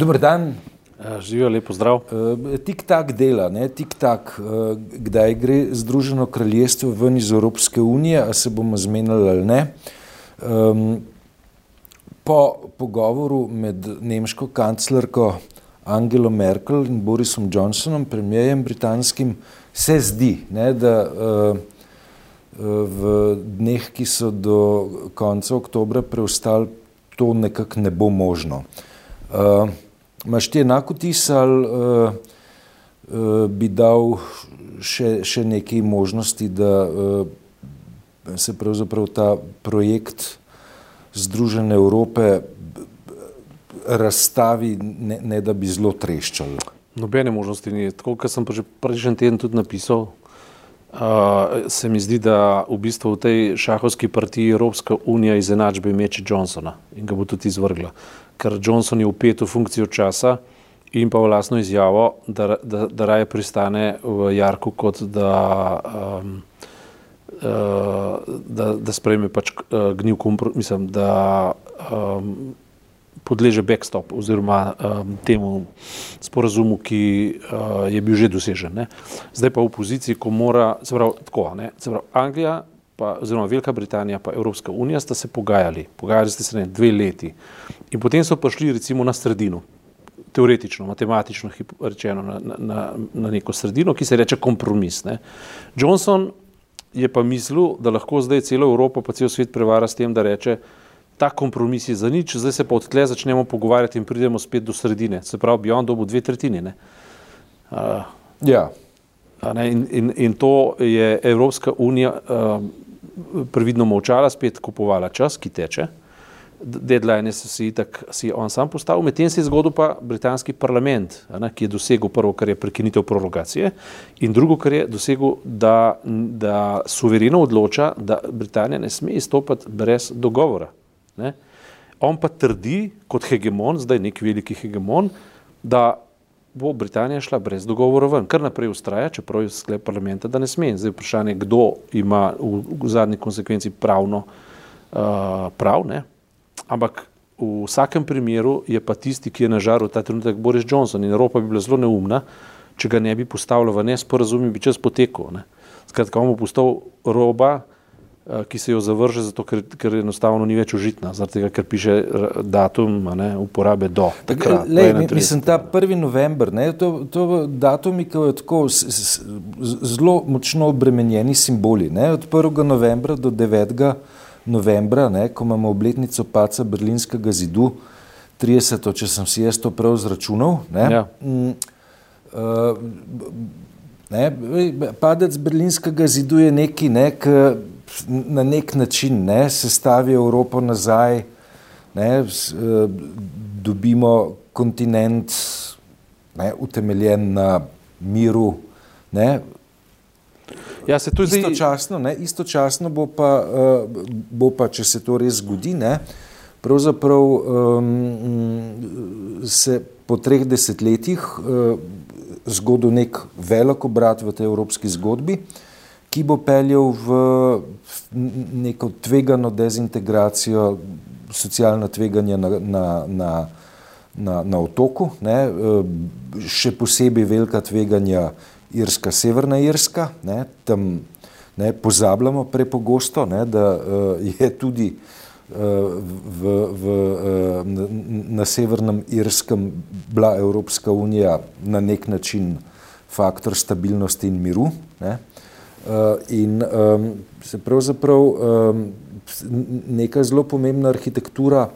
Dober dan. Živijo, lepo zdrav. Tik tak dela, ne? tik tak, kdaj gre Združeno kraljestvo ven iz Evropske unije, a se bomo zmenili ali ne. Po pogovoru med nemško kanclerko Angelo Merkel in Borisom Johnsonom, premijejem britanskim, se zdi, ne, da v dneh, ki so do konca oktobra preostali, to nekako ne bo možno. Imaš ti enako tis ali uh, uh, bi dal še, še nekaj možnosti, da uh, se pravzaprav ta projekt Združene Evrope razstavi, ne, ne da bi zelo treščal? Nobene možnosti ni. Tako, kot sem pa že prejšnji teden tudi napisal, uh, se mi zdi, da v bistvu v tej šahovski partiji Evropska unija izenačbe meče Johnsona in ga bo tudi izvrgla. Ker Johnson je upet v funkcijo časa in pa v lastno izjavo, da, da, da raje pristane v Jarku, kot da, um, uh, da, da sprejme pač uh, gnil kompromis, mislim, da um, podleže backstop oziroma um, temu sporazumu, ki uh, je bil že dosežen. Ne. Zdaj pa v poziciji, ko mora, se pravi, tako, ne, se pravi, Anglija pa, oziroma Velika Britanija pa Evropska unija sta se pogajali, pogajali ste se ne dve leti in potem so prišli recimo na sredino, teoretično, matematično rečeno na, na, na neko sredino, ki se reče kompromis. Ne. Johnson je pa mislil, da lahko zdaj celo Evropo pa cel svet prevara s tem, da reče, ta kompromis je za nič, zdaj se pa od tle začnemo pogovarjati in pridemo spet do sredine, se pravi, bi on dobil dve tretjine. Uh, ja. In, in, in to je Evropska unija uh, previdno molčala, spet kupovala čas, ki teče. Deadline se si tak, si on sam postavil, medtem se je zgodil pa britanski parlament, ne, ki je dosegel prvo, kar je prekinitev prorogacije in drugo, kar je dosegel, da, da suvereno odloča, da Britanija ne sme izstopati brez dogovora. Ne. On pa trdi kot hegemon, zdaj nek veliki hegemon, da bo Britanija šla brez dogovora ven, kar naprej ustraja, čeprav je sklep parlamenta, da ne sme. Zdaj vprašanje, kdo ima v, v zadnji konsekvenci pravno uh, prav, ne? ampak v vsakem primeru je pa tisti, ki je nažaril ta trenutek Boris Johnson in Evropa bi bila zelo neumna, če ga ne bi postavila v nesporazum in bi čas potekel. Ne? Skratka, on bo postal roba, ki se jo zavrže, zato ker, ker enostavno ni več užitna, tega, ker piše datum ne, uporabe do. Takrat, le, mislim, ta 1. november, ne, to, to datumi, ki je tako zelo močno obremenjeni simboli. Ne, od 1. novembra do 9. novembra, ne, ko imamo obletnico paca Berlinskega zidu, 30. če sem si jaz to prav zračunal. Ne, ja. m, uh, ne, padec Berlinskega zidu je neki nek. Na nek način ne, se stavi Evropo nazaj, ne, eh, dobimo kontinent ne, utemeljen na miru. Ne. Ja, se to zdi istočasno, ne, istočasno bo pa, uh, bo pa, če se to res zgodi, ne, pravzaprav um, se po treh desetletjih uh, zgodil nek velik obrat v tej evropski zgodbi. Uh, ki bo peljal v neko tvegano dezintegracijo, socialno tveganje na, na, na, na, na otoku, ne, še posebej velika tveganja Irska, Severna Irska, ne, tam ne, pozabljamo prepogosto, ne, da je tudi v, v, na Severnem Irskem bila Evropska unija na nek način faktor stabilnosti in miru. Ne. Uh, in um, se pravzaprav um, neka zelo pomembna arhitektura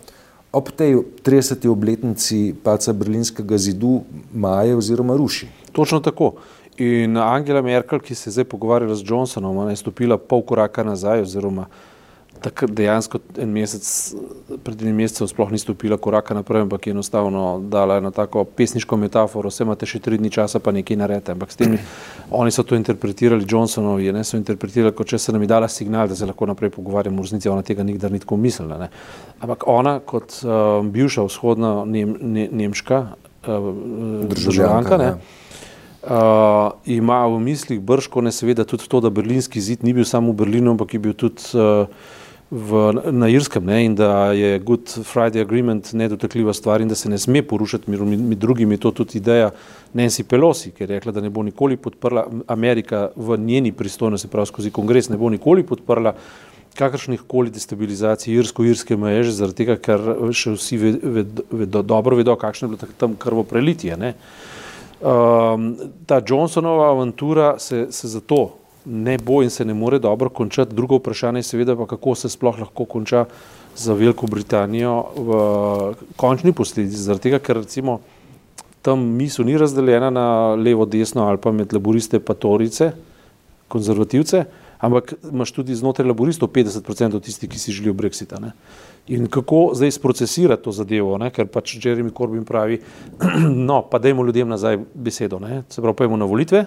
ob tej 30. obletnici paca Berlinskega zidu maje oziroma ruši. Točno tako. In Angela Merkel, ki se je zdaj pogovarjala z Johnsonom, je stopila pol koraka nazaj oziroma takrat dejansko en mesec, pred enim mesecem sploh ni stopila koraka naprej, ampak je enostavno dala eno tako pesniško metaforo, vse imate še tri dni časa, pa nekaj naredite. Ampak s temi, oni so to interpretirali, Johnsonovi, ne so interpretirali, kot če se nam je dala signal, da se lahko naprej pogovarjamo, v resnici ona tega nikdar ni tako mislila. Ne. Ampak ona kot uh, bivša vzhodna nem, ne, nemška uh, državljanka, ne. Uh, ima v mislih brško ne seveda tudi to, da berlinski zid ni bil samo v Berlinu, ampak je bil tudi uh, v, na Irskem ne, in da je Good Friday Agreement nedotakljiva stvar in da se ne sme porušati, med, med drugim je to tudi ideja Nancy Pelosi, ki je rekla, da ne bo nikoli podprla Amerika v njeni pristojnosti, prav skozi kongres, ne bo nikoli podprla kakršnih koli destabilizacij irsko-irske meje, zaradi tega, ker še vsi vedo, vedo, dobro vedo, kakšno je bilo tam krvo prelitje. Um, ta Johnsonova avantura se, se zato ne bo in se ne more dobro končati. Drugo vprašanje je seveda pa, kako se sploh lahko konča za Veliko Britanijo v končni posledici. Zaradi tega, ker recimo tam misel ni razdeljena na levo, desno ali pa med laboriste pa torice, konzervativce, ampak imaš tudi znotraj laboristov 50% tistih, ki si želijo Brexita. Ne? In kako zdaj sprocesirati to zadevo, ne? ker pač Jeremy Corbyn pravi, no, pa dajmo ljudem nazaj besedo, ne? se pravi, pojmo na volitve,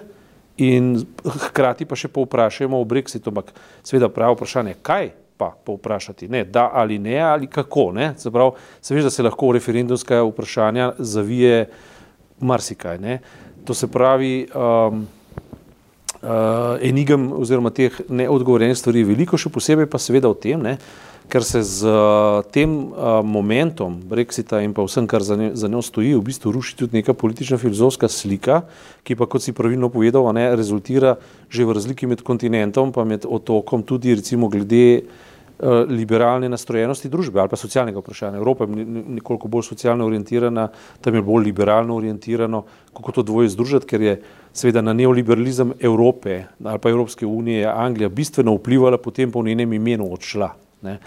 in hkrati pa še povprašajmo o Brexitu, ampak seveda pravo vprašanje, kaj pa povprašati, ne, da ali ne, ali kako, ne, se pravi, se veš, da se lahko referendumska vprašanja zavije marsikaj, ne, to se pravi, um, uh, enigem oziroma teh neodgovorjenih stvari veliko, še posebej pa seveda o tem, ne, ker se z uh, tem uh, momentom Brexita in pa vsem, kar za, ne, za njo stoji, v bistvu ruši tudi neka politična filozofska slika, ki pa, kot si pravilno povedal, ne, rezultira že v razliki med kontinentom pa med otokom tudi recimo glede uh, liberalne nastrojenosti družbe ali pa socialnega vprašanja. Evropa je nekoliko bolj socialno orientirana, tam je bolj liberalno orientirano, kako to dvoje združiti, ker je seveda na neoliberalizem Evrope ali pa Evropske unije Anglija bistveno vplivala, potem pa v njenem imenu odšla. Ne.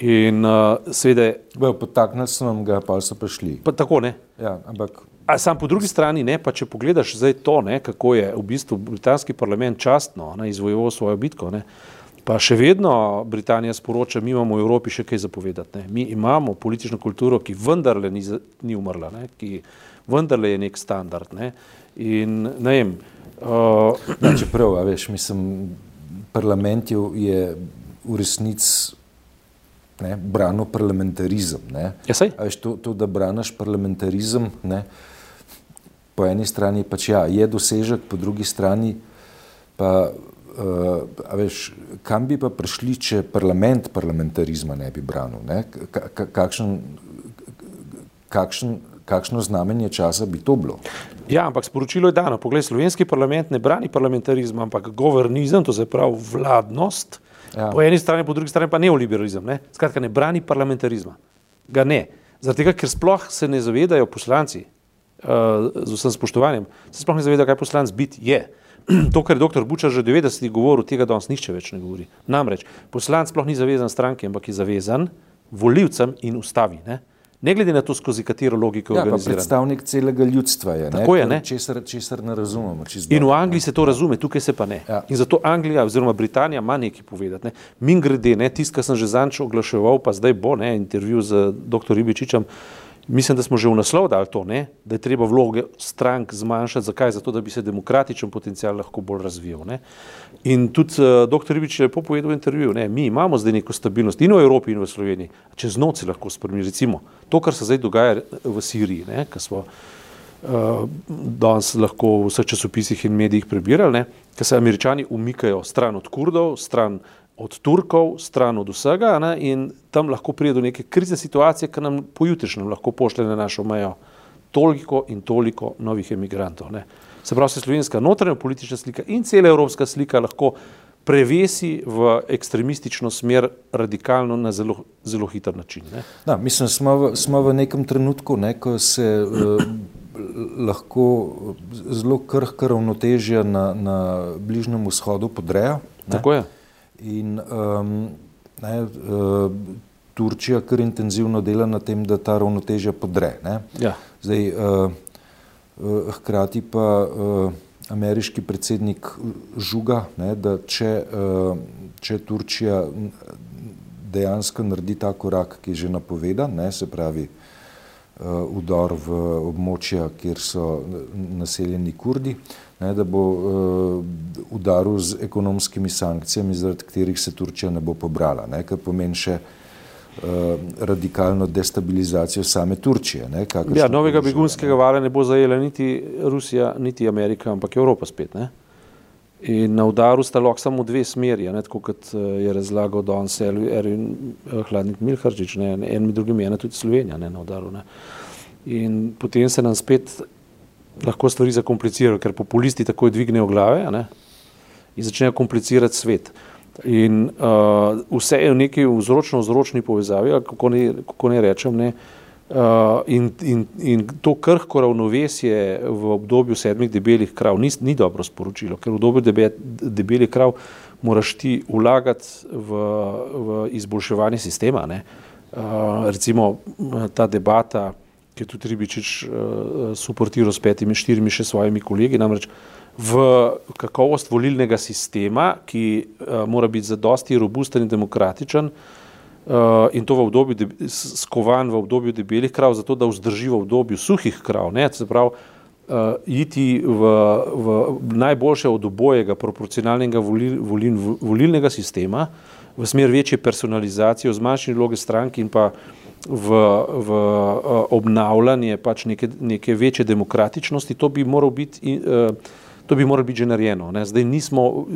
In uh, seveda. Potaknili so nam ga, pa so prišli. Pa tako ne. Ja, ampak. A sam po drugi strani, ne, pa če pogledaš zdaj to, ne, kako je v bistvu britanski parlament častno ne, izvojeval svojo bitko, ne, pa še vedno Britanija sporoča, mi imamo v Evropi še kaj zapovedati. Ne. Mi imamo politično kulturo, ki vendarle ni, ni umrla, ne, ki vendarle je nek standard. Ne. In ne vem. Uh, ja, čeprav, veš, mislim, parlament je v resnici ne, branil parlamentarizem. Ne. Ja, veš, to, to, da braniš parlamentarizem, ne, po eni strani pač ja, je dosežek, po drugi strani pa, uh, veš, kam bi pa prišli, če parlament parlamentarizma ne bi branil? Ne? Kakšen, kakšen, kakšno znamenje časa bi to bilo? Ja, ampak sporočilo je dano. Poglej, slovenski parlament ne brani parlamentarizma, ampak governizem, to se pravi vladnost, Ja. Po eni strani, po drugi strani pa neoliberalizem. Ne? Skratka, ne brani parlamentarizma. Ga ne. Zato, ker sploh se ne zavedajo poslanci, uh, z vsem spoštovanjem, se sploh ne zavedajo, kaj poslanc biti je. To, kar je dr. Bučar že 90-ih govoril, tega danes nihče več ne govori. Namreč, poslanc sploh ni zavezan stranki, ampak je zavezan voljivcem in ustavi. Ne? Ne glede na to, skozi katero logiko ja, organizira. Predstavnik celega ljudstva je. Tako je, ne? Česar, česar ne razumemo. In v Angliji se to razume, tukaj se pa ne. Ja. In zato Anglija oziroma Britanija ima nekaj povedati. Ne? Min grede, ne, tisk, ki sem že zanč oglaševal, pa zdaj bo ne, intervju z dr. Ribičičem, Mislim, da smo že v naslov dali to, ne? da je treba vloge strank zmanjšati. Zakaj? Zato, da bi se demokratičen potencial lahko bolj razvijal. Ne? In tudi uh, dr. Ribič je lepo povedal v intervjuju, ne? mi imamo zdaj neko stabilnost in v Evropi in v Sloveniji, čez noč se lahko spremeni. Recimo to, kar se zdaj dogaja v Siriji, ki smo uh, danes lahko v vseh časopisih in medijih prebirali, ker se američani umikajo stran od kurdov, stran od Turkov, stran od vsega ne, in tam lahko pride do neke krizne situacije, ki nam pojutrišnjem lahko pošlje na našo mejo toliko in toliko novih emigrantov. Ne. Se pravi, se slovenska notranja politična slika in cela evropska slika lahko prevesi v ekstremistično smer radikalno na zelo, zelo hiter način. Ne. Da, mislim, smo v, smo v nekem trenutku, ne, ko se uh, lahko zelo krhka ravnotežja na, na Bližnjem vzhodu podreja. Tako je. In um, ne, uh, Turčija kar intenzivno dela na tem, da ta ravnotežja podre. Ja. Zdaj, uh, uh, hkrati pa uh, ameriški predsednik žuga, ne, da če, uh, če Turčija dejansko naredi ta korak, ki je že napovedan, ne, se pravi uh, udor v območja, kjer so naseljeni kurdi, ne, da bo uh, udaril z ekonomskimi sankcijami, zaradi katerih se Turčija ne bo pobrala, ne, kar pomeni še uh, radikalno destabilizacijo same Turčije. Ne, ja, novega begunskega vala ne bo zajela niti Rusija, niti Amerika, ampak Evropa spet. Ne? In na udaru sta lahko samo dve smeri, ne, tako kot je razlagal Don Selvi in Hladnik Milharčič, ne, en med drugim je tudi Slovenija ne, na udaru. Ne. In potem se nam spet lahko stvari zakomplicirajo, ker populisti takoj dvignejo glave ne, in začnejo komplicirati svet. In uh, vse je v neki vzročno-vzročni povezavi, kako ne, kako ne rečem. Ne, uh, in, in, in to krhko ravnovesje v obdobju sedmih debelih krav ni, ni dobro sporočilo, ker v obdobju debe, debelih krav moraš ti vlagati v, v izboljševanje sistema. Uh, recimo ta debata, ki je tudi Ribičič uh, suportiral s petimi, štirimi še svojimi kolegi, namreč v kakovost volilnega sistema, ki uh, mora biti zadosti robusten in demokratičen uh, in to v obdobju, de, skovan v obdobju debelih krav, zato da vzdrži v obdobju suhih krav. Ne, se pravi, uh, iti v, v najboljše od obojega proporcionalnega volil, volil, volilnega sistema v smer večje personalizacije, zmanjšanje vloge strank in pa v, v uh, obnavljanje pač neke, neke večje demokratičnosti, to bi moral biti uh, To bi moralo biti že narejeno. Ne. Zdaj nismo,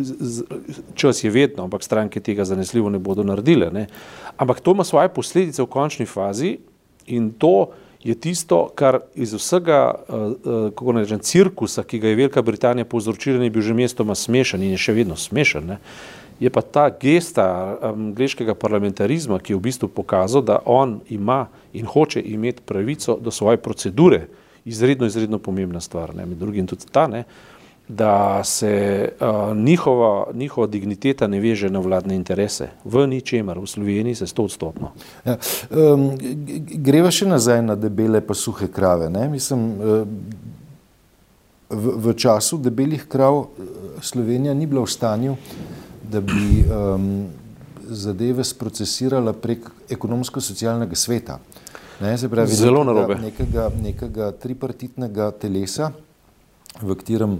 čas je vedno, ampak stranke tega zanesljivo ne bodo naredile. Ne. Ampak to ima svoje posledice v končni fazi in to je tisto, kar iz vsega, uh, kako ne rečem, cirkusa, ki ga je Velika Britanija povzročila, je bil že mestoma smešen in je še vedno smešen. Ne. Je pa ta gesta angliškega parlamentarizma, ki je v bistvu pokazal, da on ima in hoče imeti pravico do svoje procedure, izredno, izredno pomembna stvar. Ne. Med drugim tudi ta, ne, uh, da se uh, njihova, njihova digniteta ne veže na vladne interese. V ničemer, v Sloveniji se sto odstotno. Ja, um, greva še nazaj na debele pa suhe krave. Ne? Mislim, v, v času debelih krav Slovenija ni bila v stanju, da bi um, zadeve sprocesirala prek ekonomsko-socialnega sveta. Ne, pravi, Zelo narobe. Nekega, nekega tripartitnega telesa, v katerem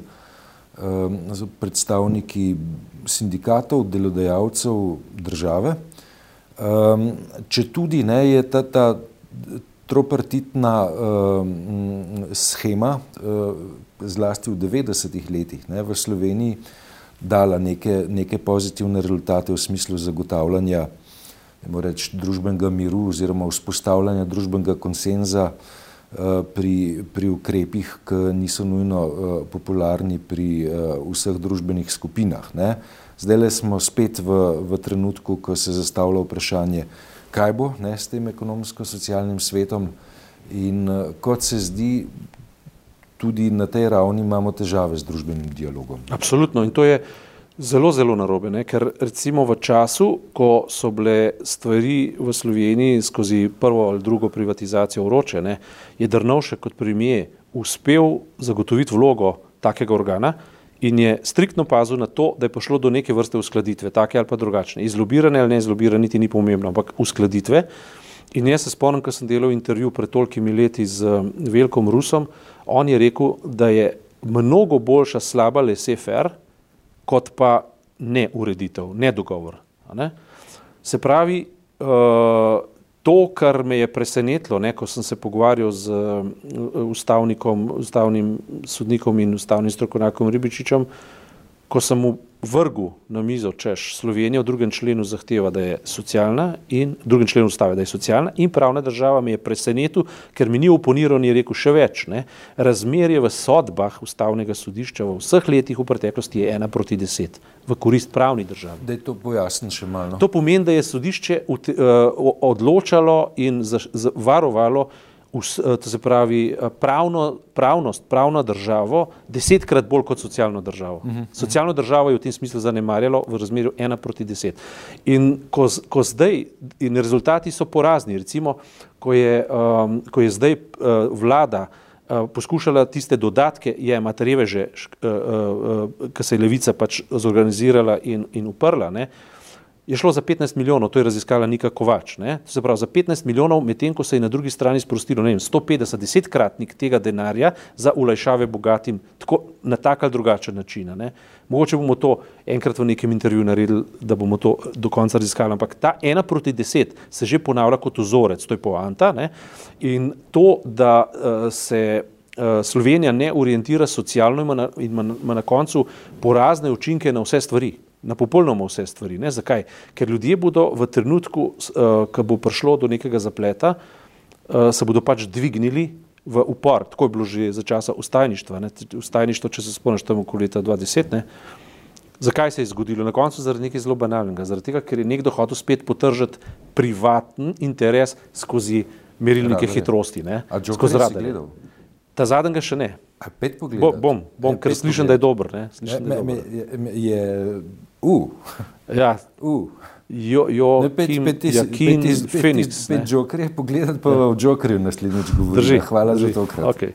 Ehm, predstavniki sindikatov, delodajalcev države. Ehm, če tudi ne, je ta, ta tropartitna ehm, schema, zlasti v 90-ih letih, ne, v Sloveniji dala neke, neke pozitivne rezultate v smislu zagotavljanja reč, družbenega miru oziroma vzpostavljanja družbenega konsenza Eh, pri, pri ukrepih, ki niso nujno uh, popularni pri uh, vseh družbenih skupinah. Ne. Zdaj le smo spet v, v trenutku, ko se zastavlja vprašanje, kaj bo ne, s tem ekonomsko-socialnim svetom in kot se zdi, tudi na tej ravni imamo težave z družbenim dialogom. Absolutno in to je uh, Zelo, zelo narobe, ne? ker recimo v času, ko so bile stvari v Sloveniji skozi prvo ali drugo privatizacijo vroče, je Drnovšek kot premije uspel zagotoviti vlogo takega organa in je striktno pazil na to, da je prišlo do neke vrste uskladitve, take ali pa drugačne. Izlobirane ali ne izlobirane, niti ni pomembno, ampak uskladitve. In jaz se spomnim, ko sem delal intervju pred tolkimi leti z Velkom Rusom, on je rekel, da je mnogo boljša slaba laissez-faire, kot pa ne ureditev, ne dogovor. Ne? Se pravi, uh, to, kar me je presenetilo, ne, ko sem se pogovarjal z uh, ustavnim sodnikom in ustavnim strokovnjakom Ribičičem, ko sem mu vrgu na mizo, češ Slovenija v drugem členu zahteva, da je socialna in v drugem členu ustave, da je socialna in pravna država me je presenetil, ker mi ni oponiral in je rekel še več. Ne? Razmerje v sodbah ustavnega sodišča v vseh letih v preteklosti je ena proti deset v korist pravni državi. Da je to pojasnil še malo. To pomeni, da je sodišče odločalo in varovalo to se pravi eh, pravno, pravnost, pravno državo desetkrat bolj kot socialno državo. Uh mhm, -huh. Mhm. Socialno državo je v tem smislu zanemarjalo v razmerju ena proti deset. In ko, ko zdaj, in rezultati so porazni, recimo, ko je, um, ko je zdaj uh, vlada uh, poskušala tiste dodatke jemati reveže, uh, uh, uh, ki se je levica pač zorganizirala in, in uprla, ne, uh, je šlo za 15 milijonov, to je raziskala Nika Kovač. Ne? To se pravi za 15 milijonov, medtem ko se je na drugi strani sprostilo vem, 150, desetkratnik tega denarja za ulajšave bogatim tako, na tak ali drugačen način. Ne? Mogoče bomo to enkrat v nekem intervjuju naredili, da bomo to do konca raziskali, ampak ta ena proti deset se že ponavlja kot vzorec, to je poanta. Ne? In to, da uh, se uh, Slovenija ne orientira socialno in ima na, ima na koncu porazne učinke na vse stvari. Na popolnoma vse stvari. Ne? Zakaj? Ker ljudje bodo v trenutku, uh, ko bo prišlo do nekega zapleta, uh, se bodo pač dvignili v upor. Tako je bilo že za časa ustajništva. Ne? Ustajništvo, če se spomniš, tam okoli leta 2010. Ne? Zakaj se je zgodilo? Na koncu zaradi nekaj zelo banalnega. Zaradi tega, ker je nekdo hotel spet potržiti privaten interes skozi merilnike hitrosti. Skozi radar. Ta zadnjega še ne. Bo, bom, bom, ker slišim, da je dober. Ne? Slišim, ja, me, me, je, je, uh. ja. uh. Jo, jo, ne, pet, Kim, pet, tis, Jakin, pet, tis, Phoenix, pet, pet, pet jokerjev, pogledati pa ja. v jokerju naslednjič govori. Drži, Hvala drži. za to. Okay.